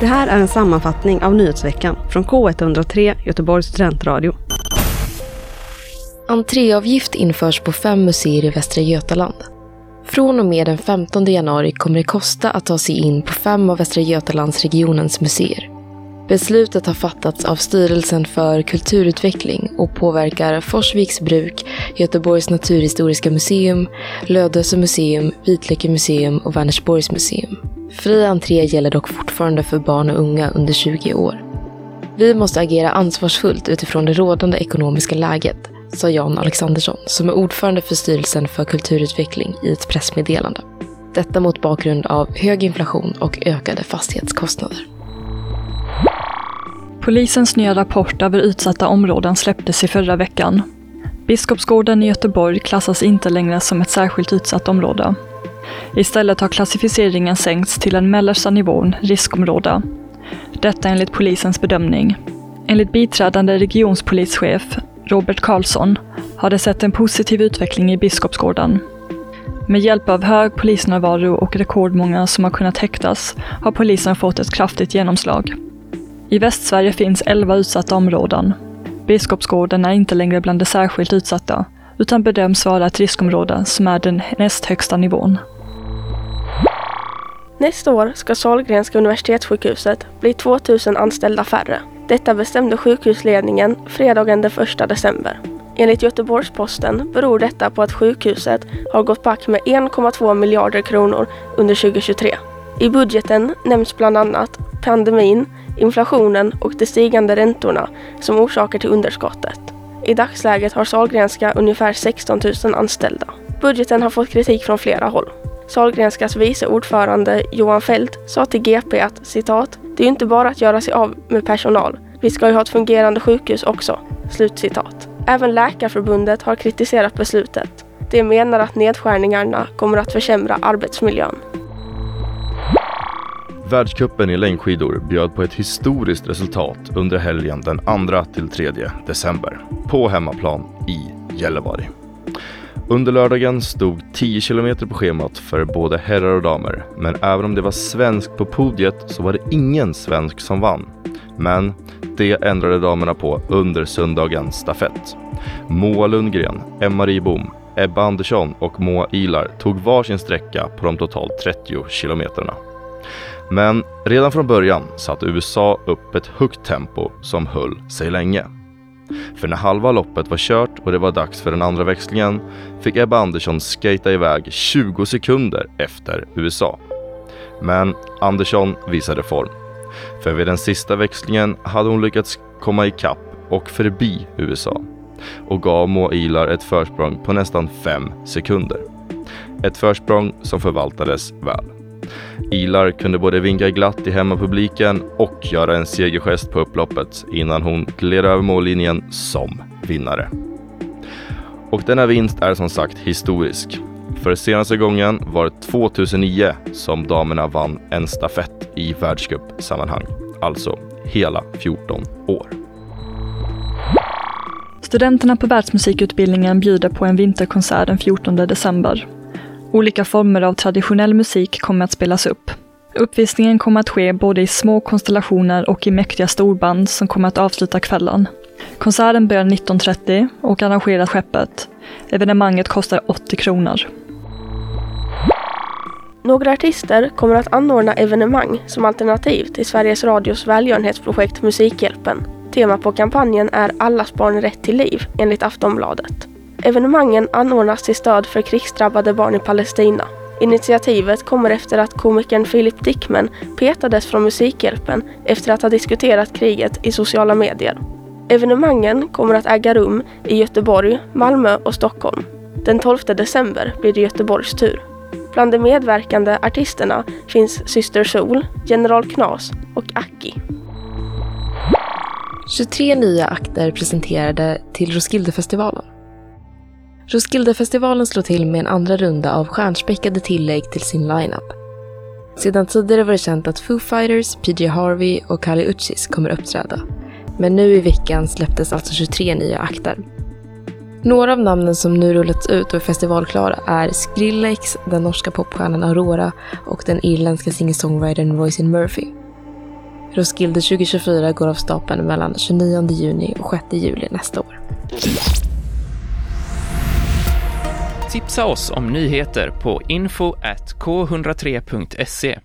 Det här är en sammanfattning av nyhetsveckan från K103 Göteborgs studentradio. Entréavgift införs på fem museer i Västra Götaland. Från och med den 15 januari kommer det kosta att ta sig in på fem av Västra Götalandsregionens museer. Beslutet har fattats av Styrelsen för kulturutveckling och påverkar Forsviks bruk, Göteborgs naturhistoriska museum, Lödöse museum, Vitlöke museum och Vänersborgs museum. Fri entré gäller dock fortfarande för barn och unga under 20 år. Vi måste agera ansvarsfullt utifrån det rådande ekonomiska läget, sa Jan Alexandersson som är ordförande för Styrelsen för kulturutveckling i ett pressmeddelande. Detta mot bakgrund av hög inflation och ökade fastighetskostnader. Polisens nya rapport över utsatta områden släpptes i förra veckan. Biskopsgården i Göteborg klassas inte längre som ett särskilt utsatt område. Istället har klassificeringen sänkts till den mellersta nivån, riskområde. Detta enligt polisens bedömning. Enligt biträdande regionspolischef Robert Karlsson har det sett en positiv utveckling i Biskopsgården. Med hjälp av hög polisnärvaro och rekordmånga som har kunnat häktas har polisen fått ett kraftigt genomslag. I Västsverige finns 11 utsatta områden. Biskopsgården är inte längre bland de särskilt utsatta, utan bedöms vara ett riskområde som är den näst högsta nivån. Nästa år ska Sahlgrenska universitetssjukhuset bli 2000 anställda färre. Detta bestämde sjukhusledningen fredagen den 1 december. Enligt Göteborgs-Posten beror detta på att sjukhuset har gått back med 1,2 miljarder kronor under 2023. I budgeten nämns bland annat pandemin, inflationen och de stigande räntorna som orsaker till underskottet. I dagsläget har Sahlgrenska ungefär 16 000 anställda. Budgeten har fått kritik från flera håll. Sahlgrenskas vice ordförande Johan Fält sa till GP att citat, det är ju inte bara att göra sig av med personal. Vi ska ju ha ett fungerande sjukhus också. Slutcitat. Även Läkarförbundet har kritiserat beslutet. De menar att nedskärningarna kommer att försämra arbetsmiljön. Världscupen i längdskidor bjöd på ett historiskt resultat under helgen den 2-3 december på hemmaplan i Gällivare. Under lördagen stod 10 kilometer på schemat för både herrar och damer, men även om det var svensk på podiet så var det ingen svensk som vann. Men det ändrade damerna på under söndagens stafett. Moa Lundgren, Emma-Marie Bom, Ebba Andersson och Moa Ilar tog varsin sträcka på de totalt 30 kilometerna. Men redan från början satte USA upp ett högt tempo som höll sig länge. För när halva loppet var kört och det var dags för den andra växlingen fick Ebba Andersson skata iväg 20 sekunder efter USA. Men Andersson visade form. För vid den sista växlingen hade hon lyckats komma ikapp och förbi USA och gav Moa Ilar ett försprång på nästan 5 sekunder. Ett försprång som förvaltades väl. Ilar kunde både vinka glatt i hemmapubliken och göra en segergest på upploppet innan hon gled över mållinjen som vinnare. Och denna vinst är som sagt historisk. För senaste gången var det 2009 som damerna vann en stafett i världscupsammanhang. Alltså hela 14 år. Studenterna på världsmusikutbildningen bjuder på en vinterkonsert den 14 december. Olika former av traditionell musik kommer att spelas upp. Uppvisningen kommer att ske både i små konstellationer och i mäktiga storband som kommer att avsluta kvällen. Konserten börjar 19.30 och arrangerar skeppet. Evenemanget kostar 80 kronor. Några artister kommer att anordna evenemang som alternativ till Sveriges Radios välgörenhetsprojekt Musikhjälpen. Tema på kampanjen är Allas barn rätt till liv, enligt Aftonbladet. Evenemangen anordnas till stöd för krigsdrabbade barn i Palestina. Initiativet kommer efter att komikern Philip Dickman petades från Musikhjälpen efter att ha diskuterat kriget i sociala medier. Evenemangen kommer att äga rum i Göteborg, Malmö och Stockholm. Den 12 december blir det Göteborgs tur. Bland de medverkande artisterna finns Syster Sol, General Knas och Aki. 23 nya akter presenterade till Roskildefestivalen. Roskildefestivalen slår till med en andra runda av stjärnspäckade tillägg till sin lineup. Sedan tidigare var det känt att Foo Fighters, PJ Harvey och Kali Uchis kommer uppträda. Men nu i veckan släpptes alltså 23 nya akter. Några av namnen som nu rullats ut och är festivalklara är Skrillex, den norska popstjärnan Aurora och den irländska singer-songwritern Roisin Murphy. Roskilde 2024 går av stapeln mellan 29 juni och 6 juli nästa år. Tipsa oss om nyheter på info k103.se.